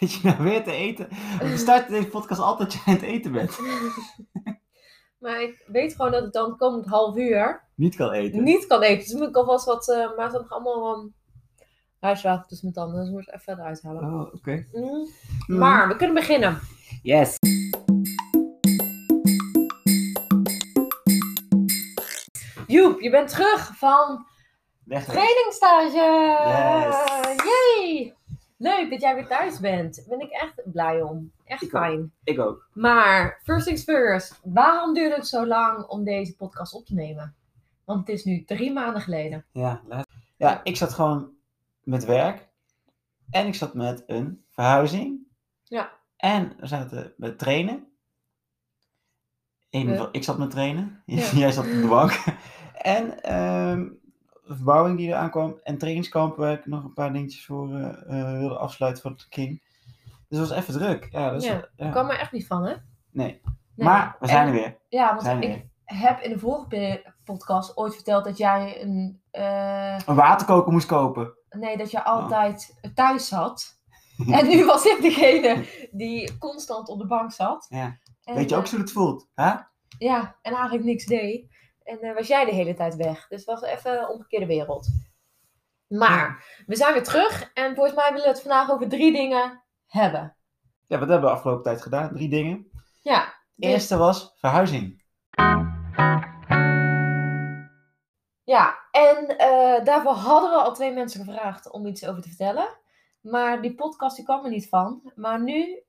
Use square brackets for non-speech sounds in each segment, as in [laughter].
Zit je nou weer te eten? We starten deze podcast altijd als je aan het eten bent. [laughs] Maar ik weet gewoon dat het dan komend half uur Niet kan eten. niet kan eten. Dus moet ik alvast wat, uh, maar dan allemaal um, huiswater tussen mijn tanden. Dus moet ik even verder uithalen. Oh, oké. Mm. Maar we kunnen beginnen. Yes. Joep, je bent terug van Weg. trainingstage. Yes. Yay! Leuk dat jij weer thuis bent. Daar ben ik echt blij om. Echt Ik ook. fijn. Ik ook. Maar, first things first. Waarom duurde het zo lang om deze podcast op te nemen? Want het is nu drie maanden geleden. Ja, laat- ja, ik zat gewoon met werk. En ik zat met een verhuizing. Ja. En we zaten met trainen. In ieder Ja. geval, ik zat met trainen. [laughs] Ja. Jij zat op de bank. [laughs] en ehm, de verbouwing die er aankwam. En trainingskamp waar ik nog een paar dingetjes voor eh, eh, wilde afsluiten voor het King. Dus het was even druk. Ja, dus, Ja, ja. Kwam er echt niet van, hè? Nee. Nee. Maar we zijn En- er weer. Ja, want ik weer. heb in de vorige podcast ooit verteld dat jij een... eh, Een waterkoker moest kopen. nee, dat je Oh. altijd thuis zat. [laughs] En nu was ik degene die constant op de bank zat. Ja. En, Weet je ook zo hoe het voelt? Hè? Ja, en eigenlijk niks deed. En eh, was jij de hele tijd weg. Dus het was even een omgekeerde wereld. Maar, we zijn weer terug. En volgens mij willen we het vandaag over drie dingen hebben. Ja, wat hebben we de afgelopen tijd gedaan? Drie dingen. Ja. De eerste was verhuizing. Ja, en eh, daarvoor hadden we al twee mensen gevraagd om iets over te vertellen. Maar die podcast die kwam er niet van. Maar nu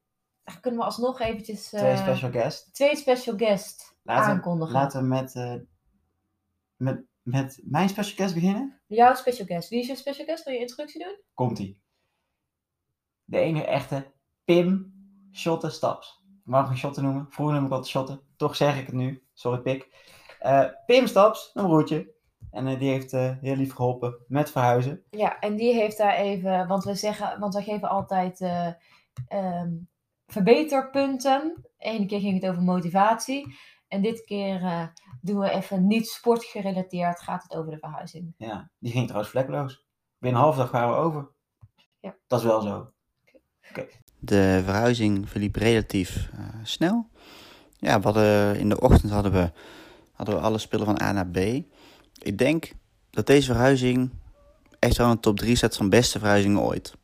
kunnen we alsnog eventjes eh, Twee special guests. twee special guests Laten, we- aankondigen. laten we met, eh, met, met mijn special guest beginnen. Jouw special guest. Wie is je special guest? Wil je introductie doen? Komt-ie. De enige echte Pim Schotte Staps. Ik mag hem Schotte noemen. Vroeger noem ik altijd Schotte. Toch zeg ik het nu. Sorry Pik. Eh, Pim Staps, een broertje. En eh, die heeft eh, heel lief geholpen met verhuizen. Ja, en die heeft daar even, want we zeggen, want wij geven altijd eh, ehm, verbeterpunten. Eén keer ging het over motivatie. En dit keer eh, doen we even niet sportgerelateerd, gaat het over de verhuizing. Ja, die ging trouwens vlekkeloos. Binnen een half dag waren we over. Ja. Dat is wel zo. De verhuizing verliep relatief eh, snel. Ja, we hadden, in de ochtend hadden we, hadden we alle spullen van A naar B. Ik denk dat deze verhuizing echt wel een top 3 zet van beste verhuizingen ooit.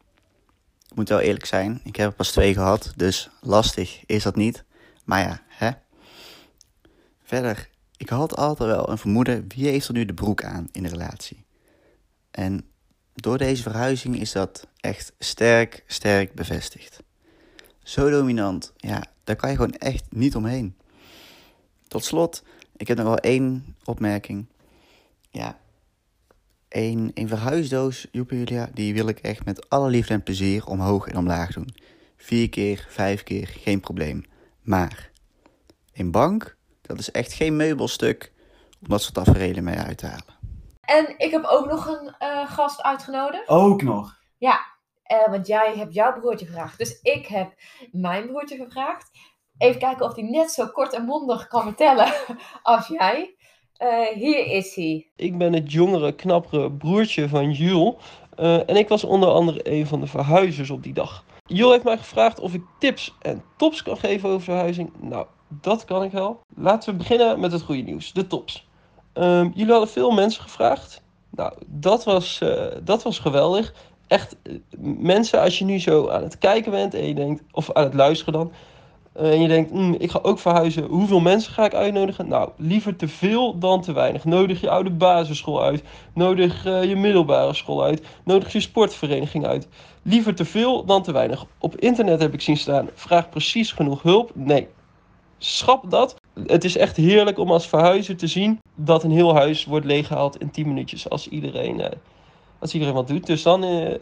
Ik moet wel eerlijk zijn, ik heb er pas twee gehad, dus lastig is dat niet. Maar ja, hè. Verder, ik had altijd wel een vermoeden, wie heeft er nu de broek aan in de relatie? En door deze verhuizing is dat echt sterk, sterk bevestigd. Zo dominant, ja, daar kan je gewoon echt niet omheen. Tot slot, ik heb nog wel één opmerking. Ja, een, een verhuisdoos, Julia, die wil ik echt met alle liefde en plezier omhoog en omlaag doen. Vier keer, vijf keer, geen probleem. Maar, een bank, dat is echt geen meubelstuk om dat soort tafereelen mee uit te halen. En ik heb ook nog een eh, gast uitgenodigd. Ook nog. Eh, want jij hebt jouw broertje gevraagd. Dus ik heb mijn broertje gevraagd. Even kijken of hij net zo kort en mondig kan vertellen [laughs] als jij. Eh, hier is hij. Ik ben het jongere, knappere broertje van Jules. Eh, en ik was onder andere een van de verhuizers op die dag. Jules heeft mij gevraagd of ik tips en tops kan geven over verhuizing. Nou, dat kan ik wel. Laten we beginnen met het goede nieuws, de tops. Ehm, jullie hadden veel mensen gevraagd. Nou, dat was, eh, dat was geweldig. Echt, eh, mensen, als je nu zo aan het kijken bent en je denkt, of aan het luisteren dan. eh, en je denkt, "Hmm, ik ga ook verhuizen. Hoeveel mensen ga ik uitnodigen? Nou, liever te veel dan te weinig. Nodig je oude basisschool uit. Nodig je middelbare school uit. Nodig je sportvereniging uit. Liever te veel dan te weinig. Op internet heb ik zien staan, vraag precies genoeg hulp. Nee, schap dat. Het is echt heerlijk om als verhuizer te zien dat een heel huis wordt leeggehaald in 10 minuutjes. Als iedereen, eh, als iedereen wat doet. Dus dan, eh,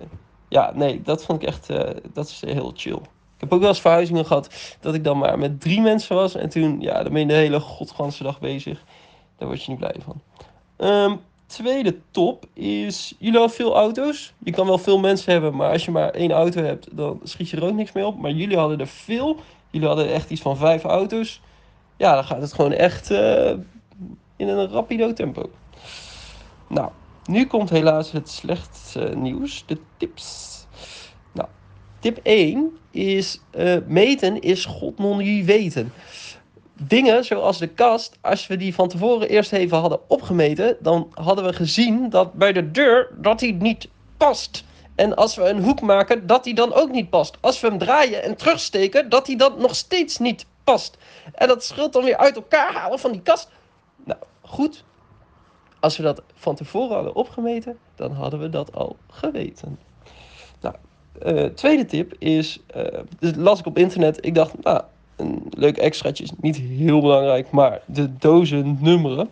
ja, nee, dat vond ik echt, eh, dat is heel chill. Ik heb ook wel eens verhuizingen gehad dat ik dan maar met drie mensen was. En toen, ja, dan ben je de hele godganse dag bezig. Daar word je niet blij van. Ehm, tweede top is, jullie hebben veel auto's. Je kan wel veel mensen hebben, maar als je maar één auto hebt, dan schiet je er ook niks mee op. Maar jullie hadden er veel. Jullie hadden echt iets van vijf auto's. Ja, dan gaat het gewoon echt eh, in een rapido tempo. Nou, nu komt helaas het slecht nieuws, de tips. Nou, tip 1 is eh, meten is god non weten. Dingen zoals de kast, als we die van tevoren eerst even hadden opgemeten, dan hadden we gezien dat bij de deur dat die niet past. En als we een hoek maken, dat die dan ook niet past. Als we hem draaien en terugsteken, dat die dan nog steeds niet past. En dat scheelt dan weer uit elkaar halen van die kast. Nou, goed. Als we dat van tevoren hadden opgemeten, dan hadden we dat al geweten. Nou, eh, tweede tip is, dit las ik op internet. Ik dacht, nou, een leuk extraatje is niet heel belangrijk, maar de dozen nummeren.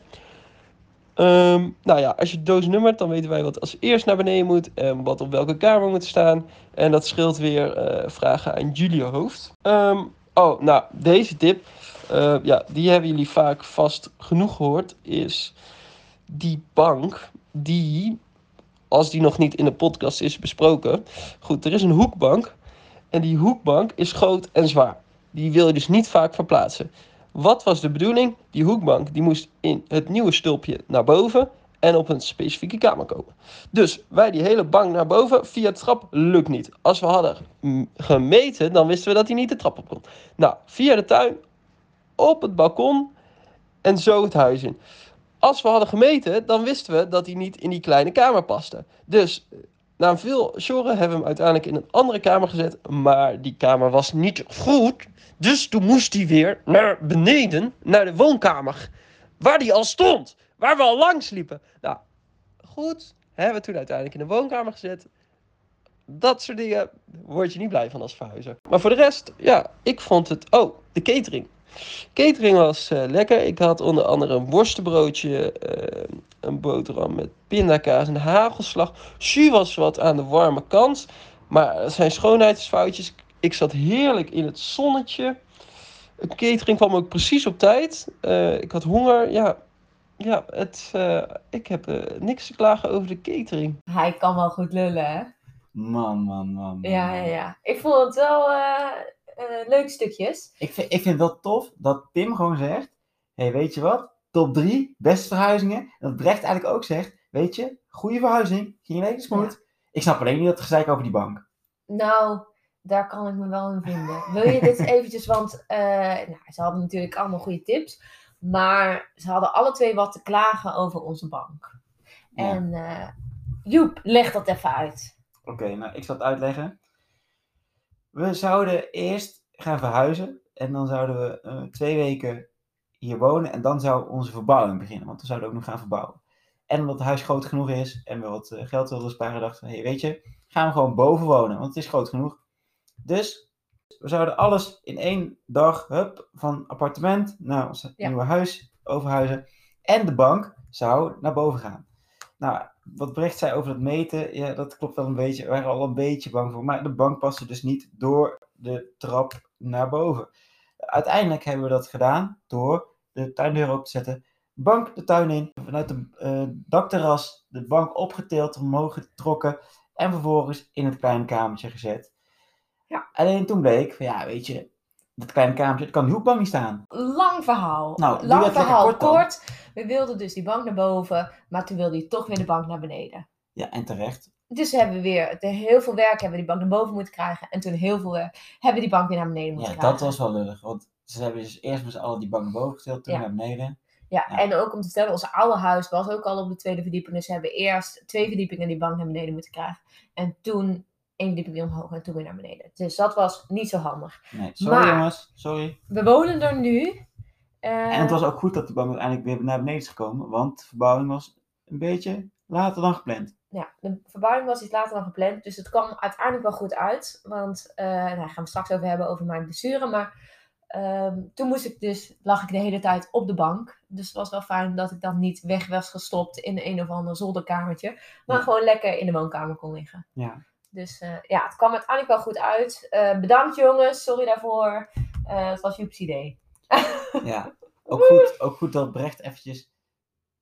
Ehm, nou ja, als je doos nummert, dan weten wij wat als eerst naar beneden moet en wat op welke kamer moet staan. En dat scheelt weer eh, vragen aan Julia Hoofd. Ehm, oh, nou, deze tip, eh, ja, die hebben jullie vaak vast genoeg gehoord, is die bank die, als die nog niet in de podcast is besproken. Goed, er is een hoekbank en die hoekbank is groot en zwaar. Die wil je dus niet vaak verplaatsen. Wat was de bedoeling? Die hoekbank die moest in het nieuwe stulpje naar boven en op een specifieke kamer komen. Dus wij die hele bank naar boven via de trap lukt niet. Als we hadden gemeten, dan wisten we dat hij niet de trap op kon. Nou, via de tuin, op het balkon en zo het huis in. Als we hadden gemeten, dan wisten we dat hij niet in die kleine kamer paste. Dus na veel sjorren hebben we hem uiteindelijk in een andere kamer gezet. Maar die kamer was niet goed. Dus toen moest hij weer naar beneden, naar de woonkamer. Waar die al stond. Waar we al langs liepen. Nou, goed. Hebben we toen uiteindelijk in de woonkamer gezet. Dat soort dingen word je niet blij van als verhuizer. Maar voor de rest, ja, ik vond het... Oh, de catering. Catering was eh, lekker. Ik had onder andere een worstenbroodje, eh, een boterham met pindakaas en hagelslag. Jus was wat aan de warme kant. Maar zijn schoonheidsfoutjes. Ik zat heerlijk in het zonnetje. De catering kwam ook precies op tijd. Eh, ik had honger. Ja, ja het, eh, ik heb eh, niks te klagen over de catering. Hij kan wel goed lullen, hè? Man, man, man. man, Ja, ja, ja. Ik vond het wel eh eh, leuke stukjes. Ik vind, ik vind wel tof dat Pim gewoon zegt: hey, weet je wat? Top 3 beste verhuizingen. En dat Brecht eigenlijk ook zegt: Weet je, goede verhuizing, ging lekker smooth. Ik snap alleen niet dat gezeik over die bank. Nou, daar kan ik me wel in vinden. Wil je dit [laughs] eventjes, want eh, nou, ze hadden natuurlijk allemaal goede tips. Maar ze hadden alle twee wat te klagen over onze bank. Ja. En eh, Joep, leg dat even uit. Oké, nou, ik zal het uitleggen. We zouden eerst gaan verhuizen. En dan zouden we eh, twee weken hier wonen. En dan zou onze verbouwing beginnen. Want we zouden ook nog gaan verbouwen. En omdat het huis groot genoeg is en we wat eh, geld wilden sparen, dachten we: hey, weet je, gaan we gewoon boven wonen. Want het is groot genoeg. Dus we zouden alles in één dag, hup, van appartement naar ons Ja. nieuwe huis overhuizen. En de bank zou naar boven gaan. Nou, wat Brecht zei over het meten, ja, dat klopt wel een beetje. We waren al een beetje bang voor. Maar de bank paste dus niet door de trap naar boven. Uiteindelijk hebben we dat gedaan door de tuindeur open te zetten. Bank de tuin in, vanuit de eh, dakterras de bank opgetild, omhoog getrokken. En vervolgens in het kleine kamertje gezet. Ja. Alleen toen bleek, van, ja, weet je, dat kleine kamertje, dat kan die hoekbank niet staan. Lang verhaal. Nou, Lang verhaal kort. We wilden dus die bank naar boven, maar toen wilde hij toch weer de bank naar beneden. Ja, en terecht. Dus hebben we weer heel veel werk hebben we die bank naar boven moeten krijgen. En toen heel veel werk hebben we die bank weer naar beneden moeten Ja, krijgen. dat was wel lullig. Want ze hebben dus eerst met z'n allen die bank naar boven getild, toen Ja. naar beneden. Ja, Ja. en ook om te stellen, ons oude huis was ook al op de tweede verdieping. Dus we hebben eerst twee verdiepingen die bank naar beneden moeten krijgen. En toen één verdieping weer omhoog en toen weer naar beneden. Dus dat was niet zo handig. Nee, sorry Maar- jongens, sorry. We wonen er nu. En het was ook goed dat de bank uiteindelijk weer naar beneden is gekomen, want de verbouwing was een beetje later dan gepland. ja, de verbouwing was iets later dan gepland. Dus het kwam uiteindelijk wel goed uit. Want nou, daar gaan we straks over hebben over mijn blessure. Maar ehm, toen moest ik dus, lag ik de hele tijd op de bank. Dus het was wel fijn dat ik dan niet weg was gestopt in een of ander zolderkamertje. Maar Ja. gewoon lekker in de woonkamer kon liggen. Ja, Dus eh, ja, het kwam uiteindelijk wel goed uit. Eh, bedankt jongens, sorry daarvoor. Het was Joep's idee. [laughs] ja. Ook, goed, ook goed dat Brecht eventjes,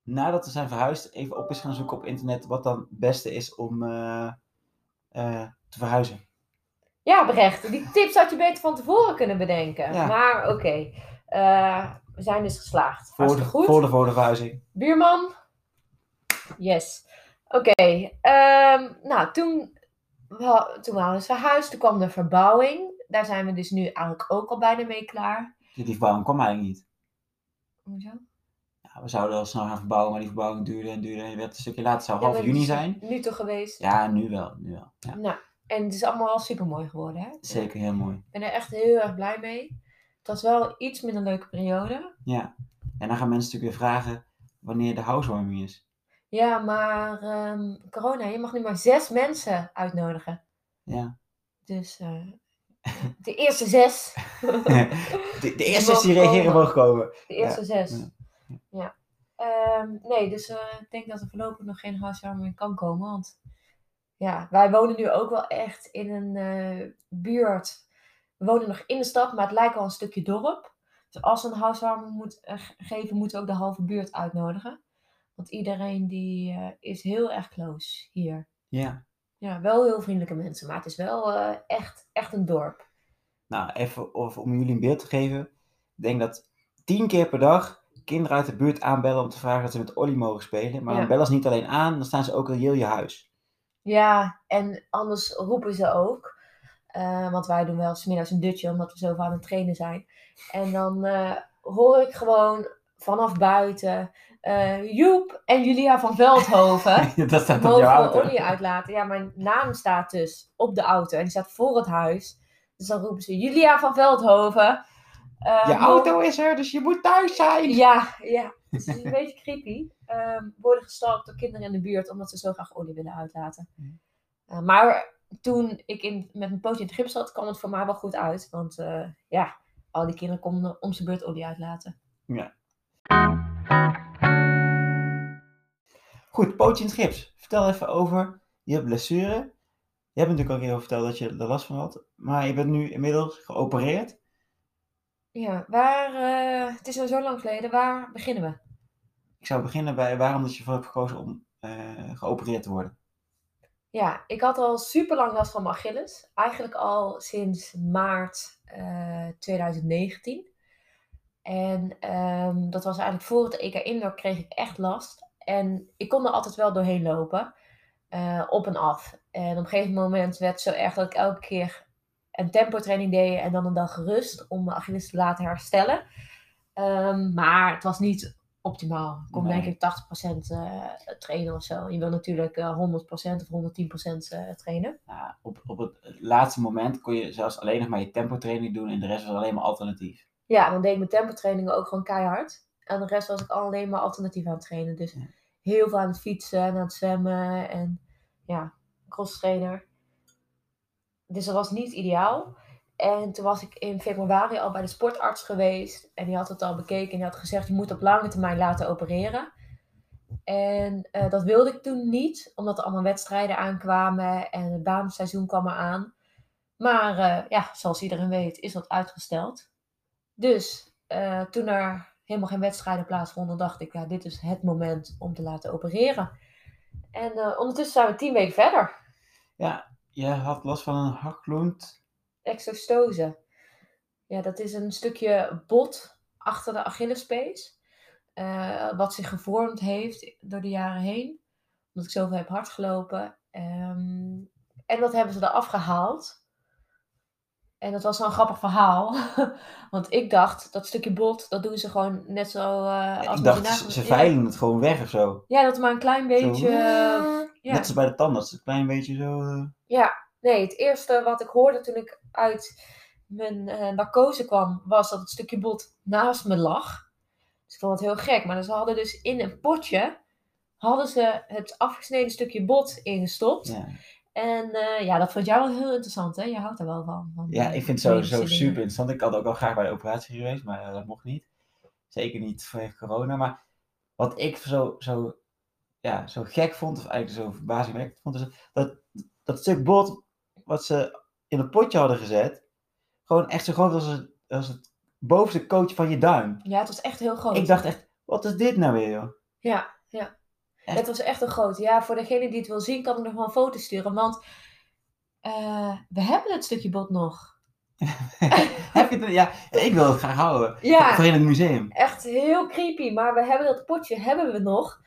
nadat we zijn verhuisd, even op is gaan zoeken op internet wat dan het beste is om eh, eh, te verhuizen. Ja, Brecht, die tips had je beter van tevoren kunnen bedenken. Ja. Maar oké, Eh, we zijn dus geslaagd. Voor de, goed. voor de voor de verhuizing. Buurman? Yes. Oké, ehm, nou toen we toen we dus verhuisd, toen kwam de verbouwing. Daar zijn we dus nu eigenlijk ook al bijna mee klaar. Die verbouwing kwam eigenlijk niet. Hoezo? Ja, we zouden al snel gaan verbouwen, maar die verbouwing duurde en duurde. En het werd een stukje later. Het zou half juni zijn. Nu toch geweest? Ja, nu wel. Nu wel. Ja, Nou, en het is allemaal super mooi geworden, hè? zeker heel mooi. Ik ben er echt heel erg blij mee. Het was wel iets minder leuke periode. Ja. En dan gaan mensen natuurlijk weer vragen wanneer de housewarming is. Ja, maar ehm, corona, je mag nu maar zes mensen uitnodigen. Ja. Dus eh, de eerste zes. [laughs] de, de eerste die mogen reageren mogen komen. De eerste Ja, zes. ja. Ehm, nee, dus eh, ik denk dat er voorlopig nog geen huiswarming kan komen. Want ja, wij wonen nu ook wel echt in een eh, buurt. We wonen nog in de stad, maar het lijkt wel een stukje dorp. Dus als we een huiswarming moet, eh, ge- geven, moeten we ook de halve buurt uitnodigen. Want iedereen die is heel erg close hier. Ja. Ja, wel heel vriendelijke mensen, maar het is wel eh, echt, echt een dorp. Nou, even of, om jullie een beeld te geven. Ik denk dat tien keer per dag kinderen uit de buurt aanbellen om te vragen dat ze met Olly mogen spelen. Maar Ja. dan bellen ze niet alleen aan, dan staan ze ook al heel je huis. Ja, en anders roepen ze ook. eh, want wij doen wel smiddags een dutje, omdat we zo aan het trainen zijn. En dan eh, hoor ik gewoon vanaf buiten... eh, Joep en Julia van Veldhoven [laughs] dat staat op jouw auto. olie uitlaten. Ja, mijn naam staat dus op de auto en die staat voor het huis. Dus dan roepen ze Julia van Veldhoven. eh, Je auto is er, dus je moet thuis zijn. Ja, ja. [laughs] Het is een beetje creepy. Ehm, worden gestalkt door kinderen in de buurt omdat ze zo graag olie willen uitlaten. Mm. Eh, maar toen ik in, met mijn pootje in het gips zat, kwam het voor mij wel goed uit. Want ja, al die kinderen konden om zijn beurt olie uitlaten. Goed, pootje in het gips. Vertel even over je blessure. Je hebt natuurlijk keer over verteld dat je er last van had. Maar je bent nu inmiddels geopereerd. Ja, waar, eh, het is al zo lang geleden. Waar beginnen we? Ik zou beginnen bij waarom dat je ervoor hebt gekozen om eh, geopereerd te worden. Ja, ik had al super lang last van mijn Achilles. Eigenlijk al sinds maart eh, 2019. En ehm, dat was eigenlijk voor het EK Indoor kreeg ik echt last. En ik kon er altijd wel doorheen lopen. eh, op en af. En op een gegeven moment werd het zo erg dat ik elke keer een tempotraining deed en dan een dag gerust om mijn Achilles te laten herstellen. Ehm, maar het was niet optimaal. Ik kon Nee. denk ik 80% eh trainen of zo. Je wil natuurlijk eh 100% of 110% eh, trainen. Nou, op, op het laatste moment kon je zelfs alleen nog maar je tempotraining doen en de rest was alleen maar alternatief. Ja, dan deed ik mijn tempotrainingen ook gewoon keihard. En de rest was ik alleen maar alternatief aan het trainen. Dus Ja. heel veel aan het fietsen en aan het zwemmen en ja, cross trainer. Dus dat was niet ideaal. En toen was ik in februari al bij de sportarts geweest. En die had het al bekeken en die had gezegd, je moet op lange termijn laten opereren. En eh, dat wilde ik toen niet, omdat er allemaal wedstrijden aankwamen en het baanseizoen kwam eraan. Maar eh, ja, zoals iedereen weet, is dat uitgesteld. Dus eh, toen er helemaal geen wedstrijden plaatsvonden, dacht ik, ja, dit is het moment om te laten opereren. En eh, ondertussen zijn we tien weken verder. Ja, je had last van een hakloont. Exostose. Ja, dat is een stukje bot achter de Achillespees. eh, wat zich gevormd heeft door de jaren heen. Omdat ik zoveel heb hard gelopen. Ehm, en dat hebben ze eraf gehaald. En dat was wel een grappig verhaal. [laughs] Want ik dacht, dat stukje bot, dat doen ze gewoon net zo eh, als ik dacht, ze, Ja. veilen het gewoon weg of zo. Ja, dat maar een klein beetje... Eh, ja. Net als bij de tandarts, een klein beetje zo. eh, Ja, nee, het eerste wat ik hoorde toen ik uit mijn eh, narcose kwam, was dat het stukje bot naast me lag. Dus ik vond het heel gek. Maar ze hadden dus in een potje, hadden ze het afgesneden stukje bot ingestopt. ja. En eh, ja, dat vond jij wel heel interessant, hè? Je houdt er wel van. van ja, ik vind het sowieso medische super dingen. interessant. Ik had ook al graag bij de operatie geweest, maar eh, dat mocht niet. Zeker niet vanwege corona. Maar wat ik zo, zo, ja, zo gek vond, of eigenlijk zo verbazingwekkend vond, is dat, dat stuk bot wat ze in een potje hadden gezet, gewoon echt zo groot als het, als het bovenste kootje van je duim. Ja, het was echt heel groot. Ik dacht echt, wat is dit nou weer, joh? Ja, ja. Echt? Het was echt een grote. Ja, voor degene die het wil zien, kan ik nog wel een foto sturen. Want eh, we hebben het stukje bot nog. [laughs] Heb je het, ja, ik wil het graag houden. Ja. Voor in het museum. echt heel creepy. Maar we hebben dat potje hebben we nog.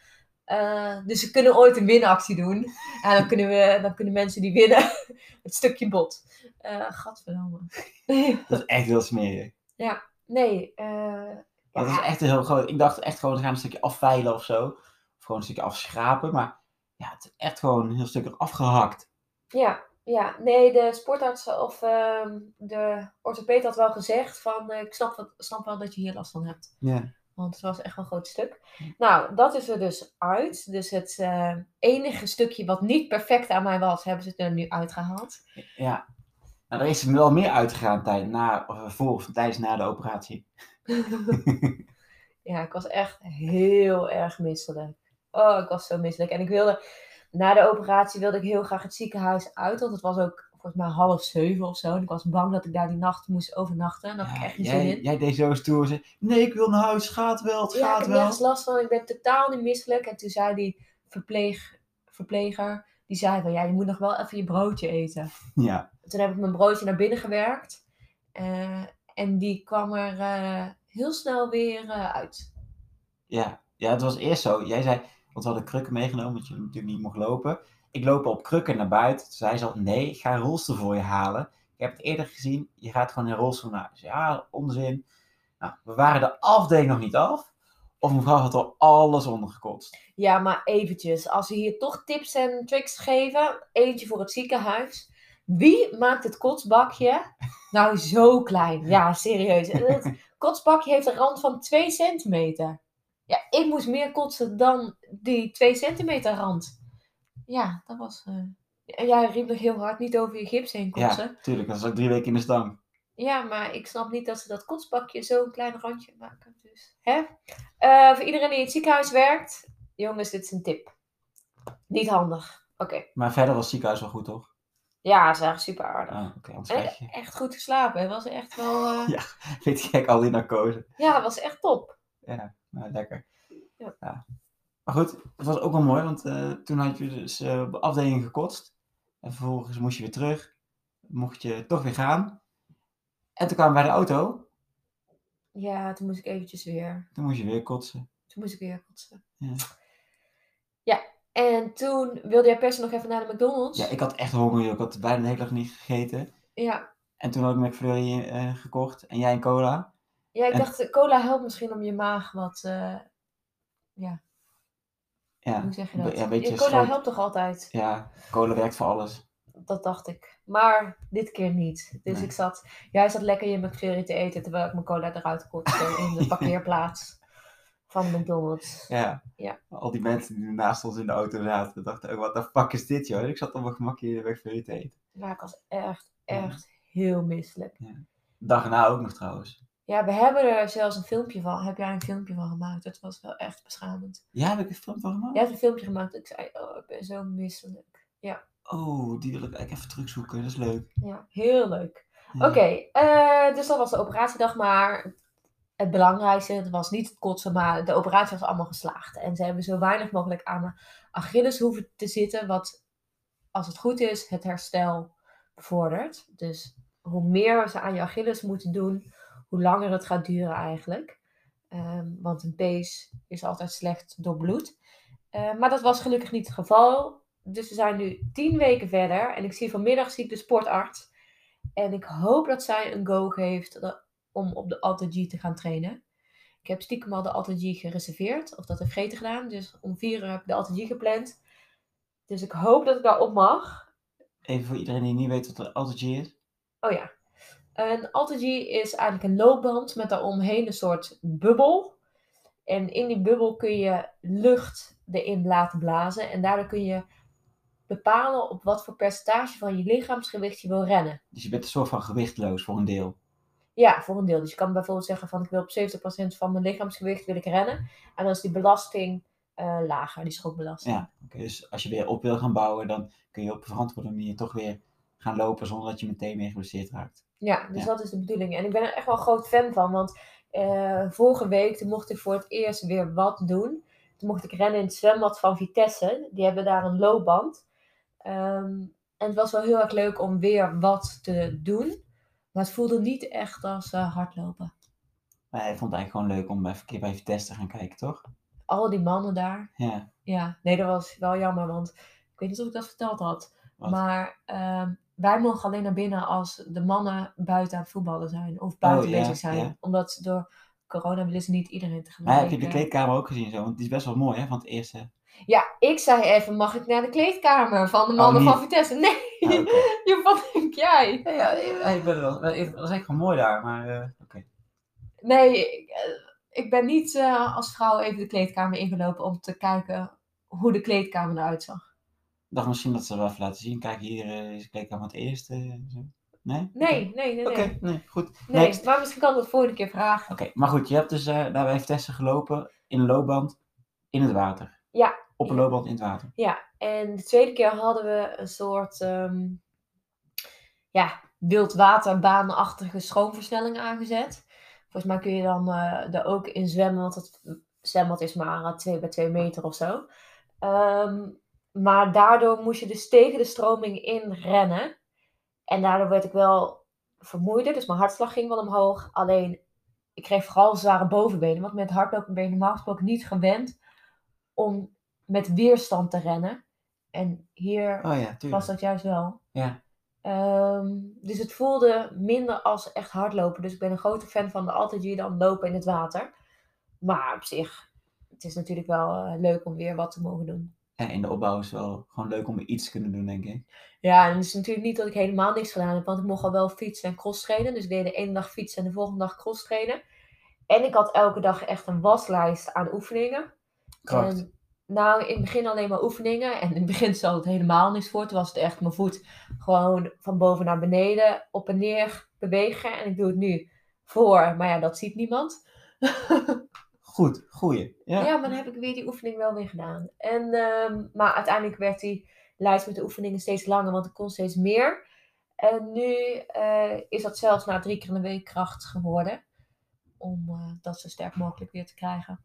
Eh, dus we kunnen ooit een winactie doen. En dan kunnen, we, dan kunnen mensen die winnen [laughs] het stukje bot. Gadverdamme. Nee, [laughs] Dat is echt heel smerig. nee eh, Dat is ja, echt heel groot. Ik dacht echt gewoon, we gaan een stukje afveilen of zo. Gewoon een stukje afschrapen. Maar ja, het is echt gewoon een heel stuk afgehakt. ja, ja, nee, de sportarts of ehm, de orthopeed had wel gezegd van eh, ik snap, wat, snap wel dat je hier last van hebt. Ja. Want het was echt wel een groot stuk. Nou, dat is er dus uit. Dus het eh, enige stukje wat niet perfect aan mij was, hebben ze er nu uitgehaald. ja. Nou, er is wel meer uitgegaan tijd, na, of voor of tijdens na de operatie. [laughs] ja, ik was echt heel erg misselijk. Oh, ik was zo misselijk. En ik wilde, na de operatie wilde ik heel graag het ziekenhuis uit. Want het was ook volgens mij half zeven of zo. En ik was bang dat ik daar die nacht moest overnachten. En daar had ik Ja, echt geen zin in. jij deed zo stoer. Zei, nee, ik wil naar huis. Gaat wel, het Ja, ik gaat heb wel. nergens last van. Ik ben totaal niet misselijk. En toen zei die verpleeg, verpleger, die zei van, ja, je moet nog wel even je broodje eten. [laughs] Ja, Toen heb ik mijn broodje naar binnen gewerkt. Eh, en die kwam er eh, heel snel weer eh, uit. ja. ja, het was eerst zo. Jij zei, want we hadden krukken meegenomen, want je natuurlijk niet mocht lopen. Ik loop op krukken naar buiten. Toen zei ze al, nee, ik ga een rolstoel voor je halen. Ik heb het eerder gezien, je gaat gewoon in een rolstoel naar huis. Ja, onzin. Nou, we waren de afdeling nog niet af. Of mevrouw had al alles ondergekotst. Ja, maar eventjes. Als we hier toch tips en tricks geven. Eentje voor het ziekenhuis. Wie maakt het kotsbakje nou zo klein? Ja, serieus. Het [laughs] kotsbakje heeft een rand van 2 centimeter. Ja, ik moest meer kotsen dan die 2 centimeter rand. Ja, dat was... En jij riep nog heel hard niet over je gips heen kotsen. Ja, tuurlijk. Dat is ook drie weken in de stang. Ja, maar ik snap niet dat ze dat kotsbakje zo'n klein randje maken. Dus, hè? Eh, voor iedereen die in het ziekenhuis werkt, jongens, dit is een tip. Niet handig. Oké. Maar verder was het ziekenhuis wel goed, toch? Ja, ze waren super aardig. Ah, En je. echt goed geslapen. Het was echt wel. eh, [laughs] Ja. Weet je, gek, al die narcose. ja, het was echt top. Ja, nou, lekker. Ja. Maar goed, het was ook wel mooi, want eh, toen had je dus eh, op de afdeling gekotst. En vervolgens moest je weer terug. Mocht je toch weer gaan. En toen kwamen we bij de auto. Ja, toen moest ik eventjes weer. Toen moest je weer kotsen. Toen moest ik weer kotsen. Ja. Ja, en toen wilde jij per se nog even naar de McDonald's. Ja, ik had echt honger. Ik had bijna de hele dag niet gegeten. ja. En toen had ik McFlurry eh, gekocht. En jij een cola. Ja, ik En- dacht, cola helpt misschien om je maag wat. eh, ja, Ja, hoe zeg je dat? ja, een beetje Ja, cola helpt toch altijd? ja, cola werkt voor alles. Dat dacht ik. Maar dit keer niet. Dus Nee. ik zat, jij zat lekker je McFlurry te eten terwijl ik mijn cola eruit kotste in de [laughs] parkeerplaats van McDonald's. Ja. Ja. Al die mensen die naast ons in de auto zaten, dachten ook, wat de fuck is dit, joh? En ik zat op mijn gemak hier de McFlurry te eten. Ja, ik was echt, Ja. echt heel misselijk. Dag erna ook nog trouwens. Ja, we hebben er zelfs een filmpje van. Heb jij een filmpje van gemaakt? Het was wel echt beschamend. Ja, heb ik een film van gemaakt? Jij hebt een filmpje gemaakt. Ik zei, oh, ik ben zo misselijk. Oh, die wil ik eigenlijk even terugzoeken. Dat is leuk. Ja, heel leuk. Ja. Oké, eh, dus dat was de operatiedag, maar het belangrijkste het was niet het kotsen, maar de operatie was allemaal geslaagd. En ze hebben zo weinig mogelijk aan de Achilles hoeven te zitten, wat als het goed is, het herstel bevordert. Dus hoe meer ze aan je Achilles moeten doen, hoe langer het gaat duren eigenlijk. Ehm, want een pees is altijd slecht door bloed. Eh, maar dat was gelukkig niet het geval. Dus we zijn nu tien weken verder. En ik zie vanmiddag zie ik de sportarts. En ik hoop dat zij een go geeft om op de AlterG te gaan trainen. Ik heb stiekem al de AlterG gereserveerd. Of dat heb ik vergeten gedaan. Dus om vier uur heb ik de AlterG gepland. Dus ik hoop dat ik daar op mag. Even voor iedereen die niet weet wat een AlterG is. Oh ja. Een AlterG is eigenlijk een loopband met daaromheen een soort bubbel. En in die bubbel kun je lucht erin laten blazen. En daardoor kun je bepalen op wat voor percentage van je lichaamsgewicht je wil rennen. Dus je bent een soort van gewichtloos voor een deel. Ja, voor een deel. Dus je kan bijvoorbeeld zeggen van ik wil op 70% van mijn lichaamsgewicht wil ik rennen. En dan is die belasting eh, lager, die schokbelasting. Ja, oké. dus als je weer op wil gaan bouwen, dan kun je op een verantwoorde manier toch weer gaan lopen zonder dat je meteen meer geblesseerd raakt. Ja, dus Ja. dat is de bedoeling. En ik ben er echt wel een groot fan van, want eh, vorige week toen mocht ik voor het eerst weer wat doen. Toen mocht ik rennen in het zwembad van Vitesse. Die hebben daar een loopband. Ehm, en het was wel heel erg leuk om weer wat te doen. Maar het voelde niet echt als eh, hardlopen. Maar hij vond het eigenlijk gewoon leuk om even een keer bij Vitesse te gaan kijken, toch? al die mannen daar. Ja. Ja, nee, dat was wel jammer, want ik weet niet of ik dat verteld had. Wat? Maar ehm, wij mogen alleen naar binnen als de mannen buiten aan het voetballen zijn of buiten Oh, ja, bezig zijn. ja. Omdat door corona willen ze niet iedereen Maar tegelijk. heb je de eh, kleedkamer ook gezien zo? Want die is best wel mooi, hè? Van het eerste. Ja, ik zei even, mag ik naar de kleedkamer van de Oh, mannen van Vitesse? Nee, [laughs] je, wat denk jij? Ja, ja, ik ben wel. Het was echt wel mooi daar, maar eh, oké. Nee, ik, eh, ik ben niet als vrouw even de kleedkamer ingelopen om te kijken hoe de kleedkamer eruit zag. Dacht misschien dat ze wel even laten zien. Kijk, hier eh, is de kleedkamer het eerste. eh, zo. Nee? Nee, nee, nee. Oké, Nee, nee, goed. nee. Next. maar misschien kan ik dat volgende keer vragen. Oké, maar goed, je hebt dus eh, daar bij Vitesse gelopen in een loopband in het water. Ja. Op een loopband in het water. Ja, en de tweede keer hadden we een soort ehm ja, wildwaterbaanachtige stroomversnelling aangezet. Volgens mij kun je dan eh, er ook in zwemmen, want het zwembad is maar 2 bij 2 meter of zo. Ehm, maar daardoor moest je dus tegen de stroming in rennen. En daardoor werd ik wel vermoeider, dus mijn hartslag ging wel omhoog. Alleen, ik kreeg vooral zware bovenbenen, want met hardlopen ben je normaal gesproken niet gewend om met weerstand te rennen. En hier Oh ja, was dat juist wel. Ja. Ehm, dus het voelde minder als echt hardlopen. Dus ik ben een grote fan van de altijd hier dan lopen in het water. Maar op zich, het is natuurlijk wel eh, leuk om weer wat te mogen doen. Ja, in de opbouw is wel gewoon leuk om iets te kunnen doen, denk ik. Ja, en het is natuurlijk niet dat ik helemaal niks gedaan heb. Want ik mocht al wel fietsen en cross trainen. Dus ik deed de ene dag fietsen en de volgende dag cross trainen. En ik had elke dag echt een waslijst aan oefeningen. Kracht. En, nou, in het begin alleen maar oefeningen. En in het begin stelde het helemaal niks voor. Toen was het echt mijn voet gewoon van boven naar beneden op en neer bewegen. En ik doe het nu voor, maar ja, dat ziet niemand. [laughs] Goed, goeie. Ja. Maar dan heb ik weer die oefening wel weer gedaan. En, ehm, maar uiteindelijk werd die lijst met de oefeningen steeds langer, want ik kon steeds meer. En nu eh, is dat zelfs na drie keer in de week kracht geworden. Om eh, dat zo sterk mogelijk weer te krijgen.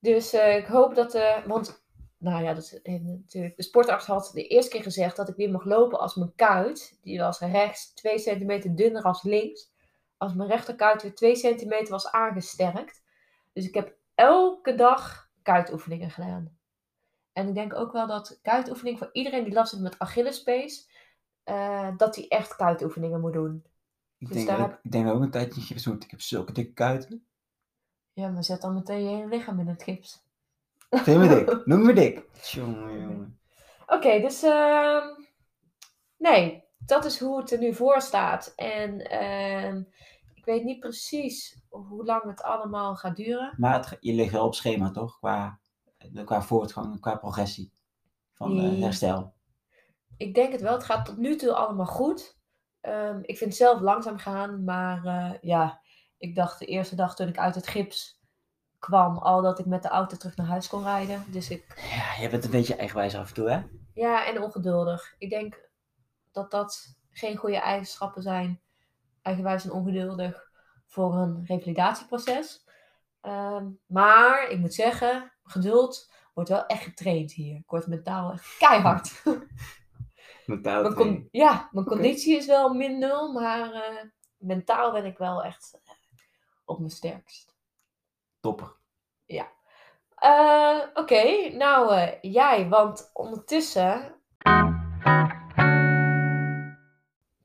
Dus eh, ik hoop dat, want, nou ja, dat natuurlijk, de sportarts had de eerste keer gezegd dat ik weer mag lopen als mijn kuit, die was rechts 2 centimeter dunner als links, als mijn rechterkuit weer 2 centimeter was aangesterkt. Dus ik heb elke dag kuitoefeningen gedaan. En ik denk ook wel dat kuitoefening voor iedereen die last heeft met Achillespees, eh dat hij echt kuitoefeningen moet doen. Ik, Dus denk daar ik denk ook een tijdje niet gezoet. Ik heb zulke dikke kuiten. Ja, maar zet dan meteen je hele lichaam in het gips. Vind me dik. [laughs] Noem me dik. Jongen, jongen. Oké, dus ehm, nee, dat is hoe het er nu voor staat. En ehm, ik weet niet precies hoe lang het allemaal gaat duren. Maar het, je ligt wel op schema, toch? Qua, qua voortgang, qua progressie van eh, Ja. herstel. Ik denk het wel. Het gaat tot nu toe allemaal goed. Ehm, ik vind het zelf langzaam gaan, maar eh, ja, ik dacht de eerste dag toen ik uit het gips kwam al dat ik met de auto terug naar huis kon rijden. Dus ik, Ja, je bent een beetje eigenwijs af en toe, hè? ja, en ongeduldig. Ik denk dat dat geen goede eigenschappen zijn, eigenwijs en ongeduldig, voor een revalidatieproces. Ehm, maar ik moet zeggen, geduld wordt wel echt getraind hier. Ik word mentaal echt keihard. [laughs] Mentaal Mijn con- ja, mijn conditie is wel min nul, maar eh, mentaal ben ik wel echt eh, op mijn sterkst. Topper. Eh, Oké, nou jij, want ondertussen,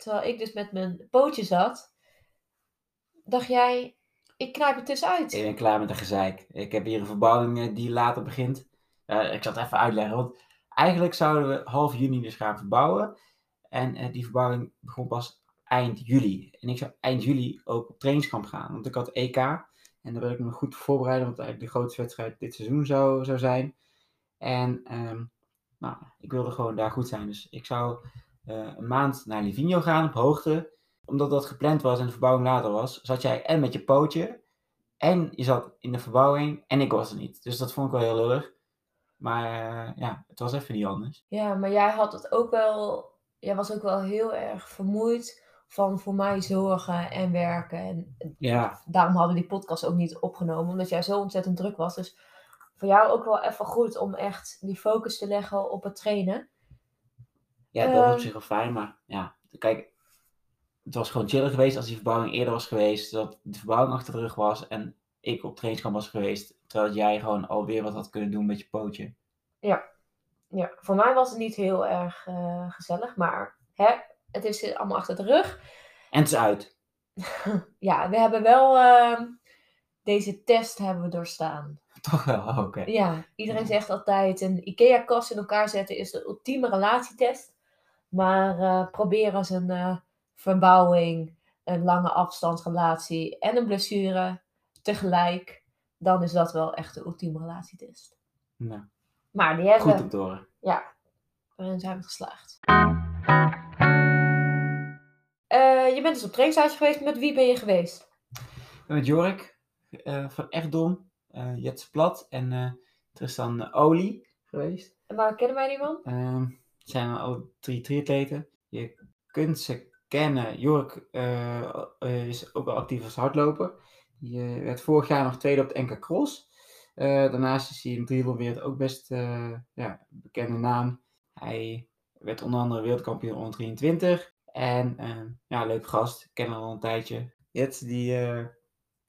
terwijl ik dus met mijn pootje zat, dacht jij, ik knijp het tussenuit. Ik ben klaar met de gezeik. Ik heb hier een verbouwing eh, die later begint. Eh, ik zal het even uitleggen. Want eigenlijk zouden we half juni dus gaan verbouwen. En eh, die verbouwing begon pas eind juli. En ik zou eind juli ook op trainingskamp gaan. Want ik had EK. En daar wil ik me goed voor voorbereiden. Want eigenlijk de grootste wedstrijd dit seizoen zou, zou zijn. En ehm, nou, ik wilde gewoon daar goed zijn. Dus ik zou een maand naar Livigno gaan op hoogte. Omdat dat gepland was en de verbouwing later was. Zat jij en met je pootje. En je zat in de verbouwing. En ik was er niet. Dus dat vond ik wel heel lullig. Maar eh, ja, het was even niet anders. Ja, maar jij had het ook wel, jij was ook wel heel erg vermoeid van voor mij zorgen en werken. En Ja, daarom hadden we die podcast ook niet opgenomen, omdat jij zo ontzettend druk was. Dus voor jou ook wel even goed om echt die focus te leggen op het trainen. Ja dat was op zich wel fijn. Maar ja, kijk. Het was gewoon chiller geweest als die verbouwing eerder was geweest. Dat de verbouwing achter de rug was. En ik op trainingskamp was geweest, terwijl jij gewoon alweer wat had kunnen doen met je pootje. Ja, voor mij was het niet heel erg eh, gezellig, maar hè, het is allemaal achter de rug. En het is uit. [laughs] Ja, we hebben wel ehm, deze test hebben we doorstaan. Toch wel, oh, oké. Ja, iedereen Ja. zegt altijd een IKEA-kast in elkaar zetten is de ultieme relatietest. Maar eh, probeer eens een eh, verbouwing, een lange afstandsrelatie en een blessure tegelijk. Dan is dat wel echt de ultieme relatietest. Nou, Maar die hebben goed om te horen. Ja, daarin zijn we geslaagd. Eh, je bent dus op trainingstage geweest. Met wie ben je geweest? Met Jorik van Echtdom, Jets Plat en Tristan Oli geweest. En waar kennen wij die man? Zijn al drie triatleten. Je kunt ze kennen. Jorik eh, eh, is ook wel actief als hardloper. Eh, werd vorig jaar nog tweede op de NK Cross. Eh, daarnaast is hij in triathlonwereld ook best ja, bekende naam. Hij werd onder andere wereldkampioen onder 23. En ja, leuk gast. Ken hem al een tijdje. Jet die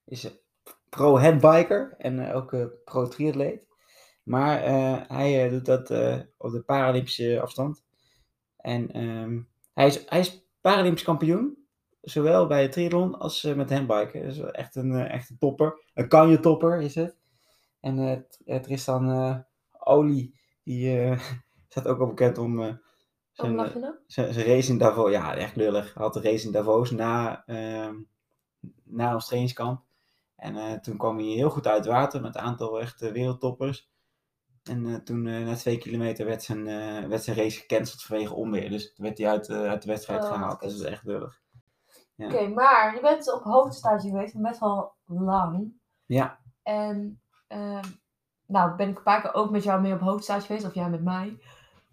is pro-handbiker en ook pro-triatleet. Maar eh, hij eh, doet dat eh, op de Paralympische afstand. En ehm, hij, is, hij is Paralympisch kampioen. Zowel bij het triathlon als met handbiken. Dus echt een, echt een topper. Een kanje topper is het. En Tristan Oli, die [laughs] staat ook al bekend om zijn, je nou? zijn, race in Davos. Ja, echt lullig. Hij had de race in Davos na, ehm, na ons trainingskamp. En toen kwam hij heel goed uit het water met een aantal echte wereldtoppers. En eh, toen, eh, na twee kilometer, werd zijn, eh, werd zijn race gecanceld vanwege onweer. Dus werd hij uit, uit de wedstrijd Oh, gehaald. dat is echt lullig. Ja. Oké, maar je bent op hoogtestage geweest. Best wel lang. Ja, En ehm, nou ben ik een paar keer ook met jou mee op hoogtestage geweest. Of jij met mij.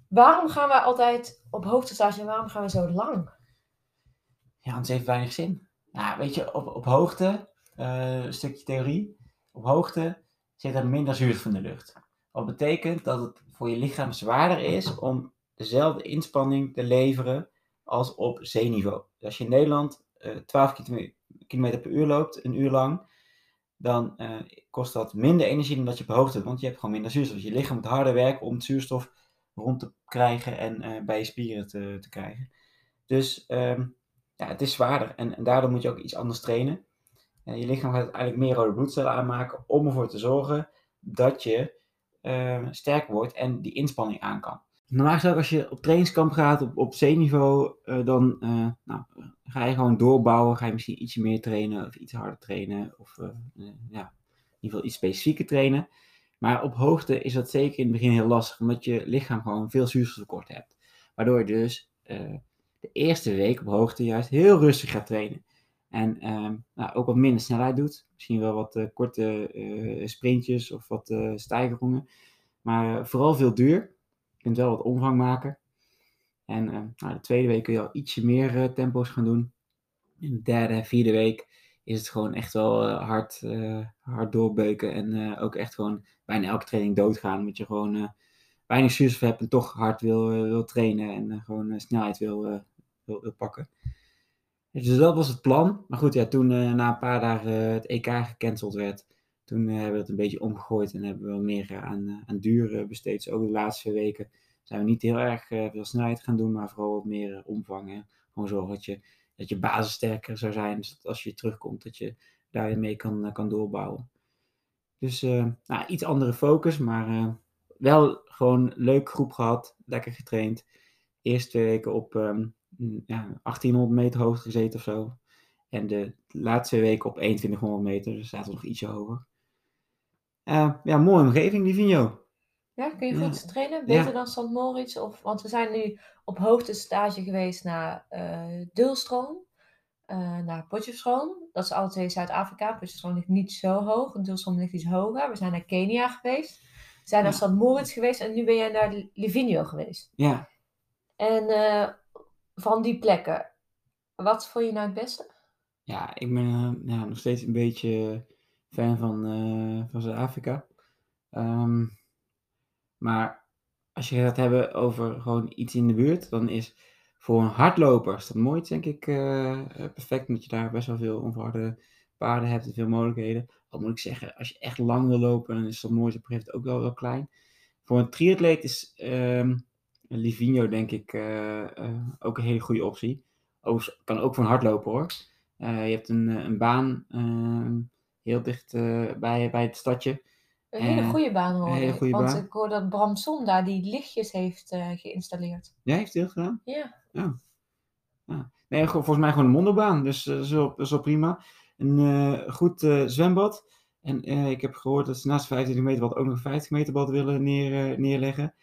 Waarom gaan wij altijd op hoogtestage en waarom gaan we zo lang? ja anders heeft weinig zin. Nou, weet je, op, op hoogte, een stukje theorie. Op hoogte zit er minder zuurstof in de lucht. Wat betekent dat het voor je lichaam zwaarder is om dezelfde inspanning te leveren als op zeeniveau. Dus als je in Nederland eh 12 km per uur loopt, een uur lang, dan eh, kost dat minder energie dan dat je op hoogte doet, want je hebt gewoon minder zuurstof. Dus je lichaam moet harder werken om zuurstof rond te krijgen en eh, bij je spieren te, te krijgen. Dus ehm, ja, het is zwaarder en, en daardoor moet je ook iets anders trainen. Eh, je lichaam gaat eigenlijk meer rode bloedcellen aanmaken om ervoor te zorgen dat je eh, sterk wordt en die inspanning aan kan. Normaal gesproken als je op trainingskamp gaat op, op C-niveau, eh, dan eh, nou, ga je gewoon doorbouwen. Ga je misschien ietsje meer trainen of iets harder trainen of eh, ja, in ieder geval iets specifieker trainen. Maar op hoogte is dat zeker in het begin heel lastig, omdat je lichaam gewoon veel zuurstoftekort hebt. Waardoor je dus de eerste week op hoogte juist heel rustig gaat trainen. En ehm, nou, ook wat minder snelheid doet. Misschien wel wat eh, korte eh, sprintjes of wat stijgerungen. Maar vooral veel duur. Je kunt wel wat omvang maken. En nou, de tweede week kun je al ietsje meer tempo's gaan doen. In de derde, vierde week is het gewoon echt wel hard, hard doorbeuken. En ook echt gewoon bijna elke training doodgaan. Omdat je gewoon weinig zuurstof hebt en toch hard wil, wil trainen. En gewoon snelheid wil, wil pakken. Dus dat was het plan. Maar goed, ja, toen eh, na een paar dagen eh, het EK gecanceld werd, toen eh, hebben we het een beetje omgegooid en hebben we wel meer aan, aan duur eh, besteed. Dus ook de laatste weken zijn we niet heel erg veel snelheid gaan doen, maar vooral wat meer omvang. Gewoon zorgen dat je, dat je basis sterker zou zijn, dus dat als je terugkomt, dat je daarmee kan, eh, kan doorbouwen. Dus nou, iets andere focus, maar wel gewoon leuk groep gehad, lekker getraind. Eerst twee weken op ehm, ja, 1800 meter hoogte gezeten of zo. En de laatste twee weken op 2100 meter, dus zaten we nog ietsje hoger. Eh, ja, mooie omgeving, Livigno. Ja, kun je Ja. goed trainen? Beter Ja. dan St. Moritz? Of, want we zijn nu op hoogtestage geweest naar Dulstroom. eh, naar Potchefstroom. Dat is alle twee Zuid-Afrika. Potchefstroom ligt niet zo hoog. Dulstroom ligt iets hoger. We zijn naar Kenia geweest. We zijn naar Ja. St. Moritz geweest. En nu ben jij naar Livigno geweest. Ja, En van die plekken, wat vond je nou het beste? ja ik ben eh, nog steeds een beetje fan van, eh, van Zuid-Afrika. Ehm, maar als je gaat hebben over gewoon iets in de buurt, dan is voor een hardloper is dat mooi, denk ik, eh, perfect. Omdat je daar best wel veel onverharde paarden hebt en veel mogelijkheden. Al moet ik zeggen, als je echt lang wil lopen, dan is dat mooiste op een ook wel, wel klein. Voor een triatleet is ehm Livigno denk ik eh, eh, ook een hele goede optie. Overigens kan ook voor een hardloper hoor. Eh, je hebt een, een baan ehm, heel dicht bij, bij het stadje. Een hele goede baan hoor. hele goede Want baan. ik hoor dat Bramson daar die lichtjes heeft geïnstalleerd. Ja, heeft hij dat gedaan? Ja. Nee, gewoon- volgens mij gewoon een mondelbaan. Dus dat, is wel, dat is wel prima. Een goed zwembad. En ik heb gehoord dat ze naast 25 meter bad ook nog een 50 meter bad willen neer, neerleggen.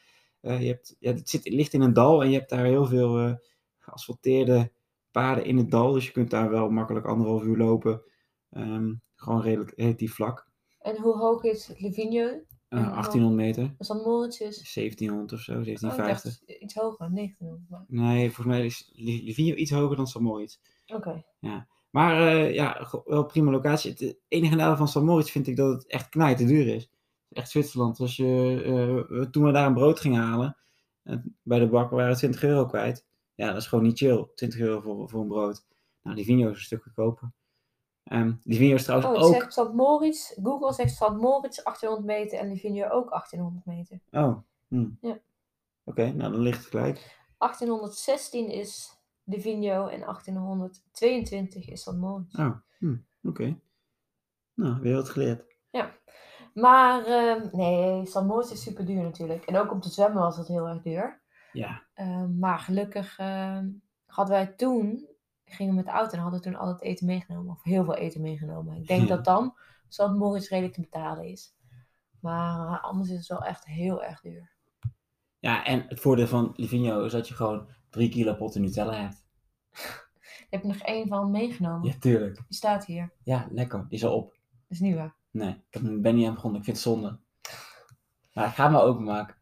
Eh, je hebt, ja, het, zit, het ligt in een dal en je hebt daar heel veel eh, geasfalteerde paden in het dal. Dus je kunt daar wel makkelijk anderhalf uur lopen. Ehm, gewoon redelijk, relatief vlak. En hoe hoog is Livigno? Eh, Ja, 1800 meter. Als dat Moritz is? 1700 of zo, Oh, ik 1750. dacht iets hoger, 1900. maar- Nee, volgens mij is Li- Livigno iets hoger dan San Moritz. Oké. Maar eh, ja, wel prima locatie. Het enige nadeel van San Moritz vind ik dat het echt knijt te duur is. Echt Zwitserland. Als je, eh, we- toen we daar een brood gingen halen, eh, bij de bakker waren we 20 euro kwijt. Ja, dat is gewoon niet chill. 20 euro voor, voor een brood. Nou, die Vigno is een stuk goedkoper. Ehm die Vigno is trouwens Oh, ook... zegt St. Moritz. Google zegt St. Moritz 1800 meter en Livigno ook 1800 meter. Oh, hm. Ja. Oké, nou dan ligt het gelijk. 1816 is Livigno en 1822 is St. Moritz. Oh, hm. oké. Nou, weer wat geleerd. Maar ehm, nee. Moritz is super duur natuurlijk. En ook om te zwemmen was het heel erg duur. Ja, Ehm, maar gelukkig ehm, hadden wij toen, gingen we met de auto en hadden toen al het eten meegenomen. Of heel veel eten meegenomen. Ik denk [laughs] dat dan St. Moritz redelijk te betalen is. Maar eh, anders is het wel echt heel erg duur. ja en het voordeel van Livigno is dat je gewoon 3 kilo potten Nutella hebt. [laughs] Ik heb nog één van meegenomen. Ja, tuurlijk. Die staat hier. Ja, lekker. Die is al op. Dat is niet waar. Nee, ik ben niet aan begonnen. Ik vind het zonde. Maar ik ga hem openmaken.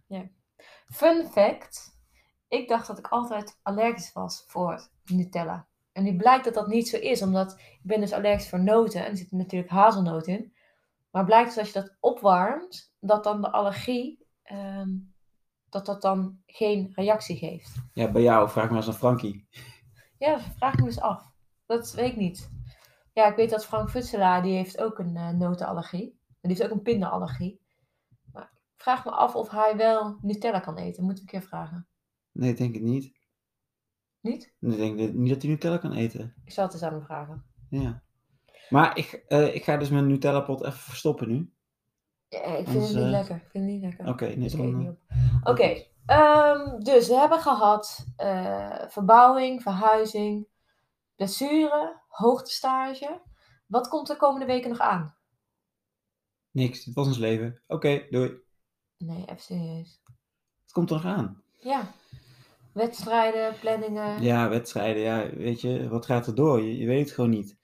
Fun fact. Ik dacht dat ik altijd allergisch was voor Nutella. En nu blijkt dat dat niet zo is, omdat ik ben dus allergisch voor noten. En er zit natuurlijk hazelnoot in. Maar blijkt dus als je dat opwarmt, dat dan de allergie, ehm, dat dat dan geen reactie geeft. Ja, bij jou vraag maar eens aan Frankie. Ja, vraag me dus af. Dat weet ik niet. Ja, ik weet dat Frank Futselaar, die heeft ook een eh, notenallergie. En die heeft ook een pindaallergie. Maar ik vraag me af of hij wel Nutella kan eten. Moet ik een keer vragen. Nee, ik denk het niet. Niet? Ik denk niet dat hij Nutella kan eten. Ik zal het eens aan hem vragen. Ja. Maar ik, eh, ik ga dus mijn Nutella pot even verstoppen nu. Ja, ik vind Anders, het niet eh, lekker. Ik vind het niet lekker. Oké, nee, Dus ik dan... niet op. Oké, ehm, dus we hebben gehad eh, verbouwing, verhuizing, blessure, hoogtestage. Wat komt er komende weken nog aan? Niks, dit was ons leven. Oké, doei. Nee, even serieus. Het komt er nog aan. Ja, wedstrijden, planningen. Ja, wedstrijden, ja, weet je, wat gaat er door? Je, je weet het gewoon niet.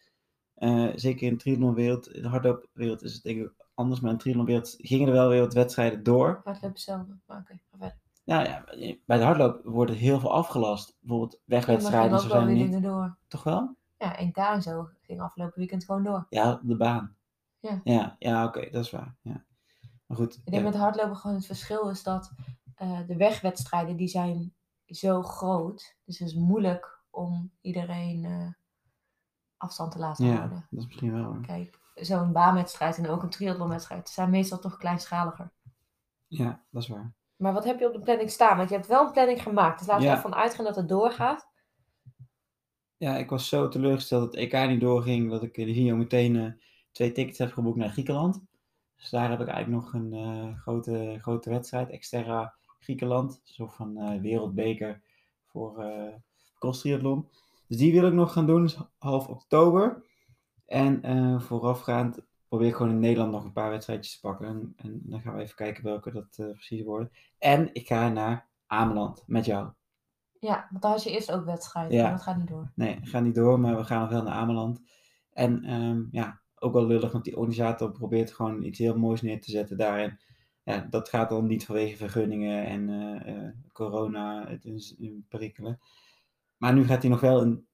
Eh, zeker in de triathlonwereld, in de hardloopwereld is het denk ik anders, maar in de triathlonwereld gingen er wel weer wat wedstrijden door. Hardlopen hetzelfde. Maar oké, ga verder. Nou ja, bij de hardloop wordt er heel veel afgelast. Bijvoorbeeld Ja, wegwedstrijden, gaan zo zijn weer niet. door. Toch wel? Ja, NK en zo ging afgelopen weekend gewoon door. Ja, op de baan. Ja. Ja, ja oké, dat is waar. Ja. Maar goed. Ik denk ja. met hardlopen gewoon het verschil is dat eh, de wegwedstrijden die zijn zo groot. Dus het is moeilijk om iedereen eh, afstand te laten ja, houden. dat is misschien wel. hè. Kijk, zo'n baanwedstrijd en ook een triathlonwedstrijd zijn meestal toch kleinschaliger. Ja, dat is waar. Maar wat heb je op de planning staan? Want je hebt wel een planning gemaakt. Dus laten we Ja. ervan uitgaan dat het doorgaat. Ja, ik was zo teleurgesteld dat het EK niet doorging, dat ik in video meteen eh, twee tickets heb geboekt naar Griekenland. Dus daar heb ik eigenlijk nog een eh, grote, grote wedstrijd, Exterra Griekenland. Soort van eh, wereldbeker voor triathlon. Dus die wil ik nog gaan doen, dus half oktober. En voorafgaand probeer ik gewoon in Nederland nog een paar wedstrijdjes te pakken. En, en dan gaan we even kijken welke dat eh, precies worden. En ik ga naar Ameland met jou. Ja, want daar had je eerst ook wedstrijden. Ja. Maar dat gaat niet door. Nee, gaat niet door, maar we gaan nog wel naar Ameland. En ehm, ja, ook wel lullig, want die organisator probeert gewoon iets heel moois neer te zetten daar. En ja, dat gaat dan niet vanwege vergunningen en eh, eh, corona, het is een perikelen. Maar nu gaat hij nog wel een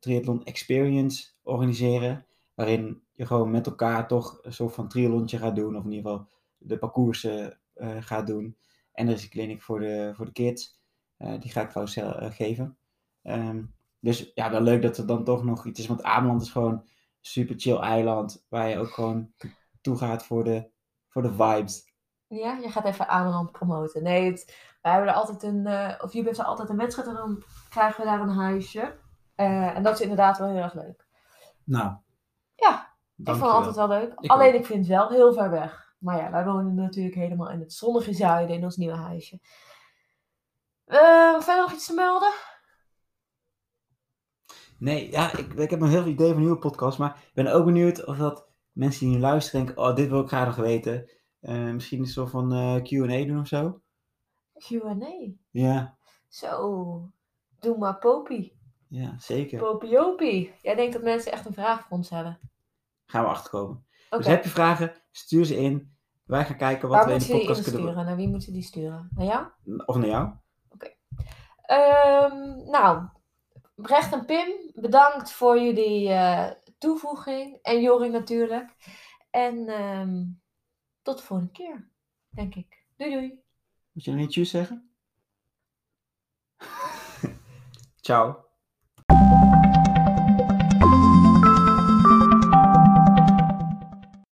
triathlon experience organiseren, waarin je gewoon met elkaar toch een soort van triathlontje gaat doen, of in ieder geval de parcoursen eh, gaat doen. En er is een clinic voor de, voor de kids, Eh, die ga ik trouwens eh, geven. Ehm, dus ja, wel leuk dat er dan toch nog iets is. Want Ameland is gewoon super chill eiland waar je ook gewoon toe gaat voor de, voor de vibes. Ja, je gaat even Ameland promoten. Nee, het, wij hebben er altijd een, of heeft er altijd een wedstrijd en dan krijgen we daar een huisje. En dat is inderdaad wel heel erg leuk. Nou, Ja, ik vond het altijd wel leuk. Ik Alleen ook. ik vind het wel heel ver weg. Maar ja, wij wonen natuurlijk helemaal in het zonnige zuiden in ons nieuwe huisje. Eh, verder nog iets te melden? Nee, ja, ik, ik heb nog heel veel ideeën voor nieuwe podcasts, maar ik ben ook benieuwd of dat mensen die nu luisteren denken, oh, dit wil ik graag nog weten. Eh, misschien een soort van eh, Q&A doen of zo. Q&A. Ja, Zo, doe maar Popie. Ja, zeker. Popiopie. Jij denkt dat mensen echt een vraag voor ons hebben. Gaan we achterkomen. Oké, Dus heb je vragen, stuur ze in. Wij gaan kijken wat waar we in de podcast kunnen insturen? Naar wie moeten die sturen? Naar jou? doen. Of naar jou. Ehm, nou, Brecht en Pim, bedankt voor jullie eh, toevoeging. En Joring natuurlijk. En ehm, tot de volgende keer, denk ik. Doei doei. Moet je nog niet tjus zeggen? [laughs] Ciao.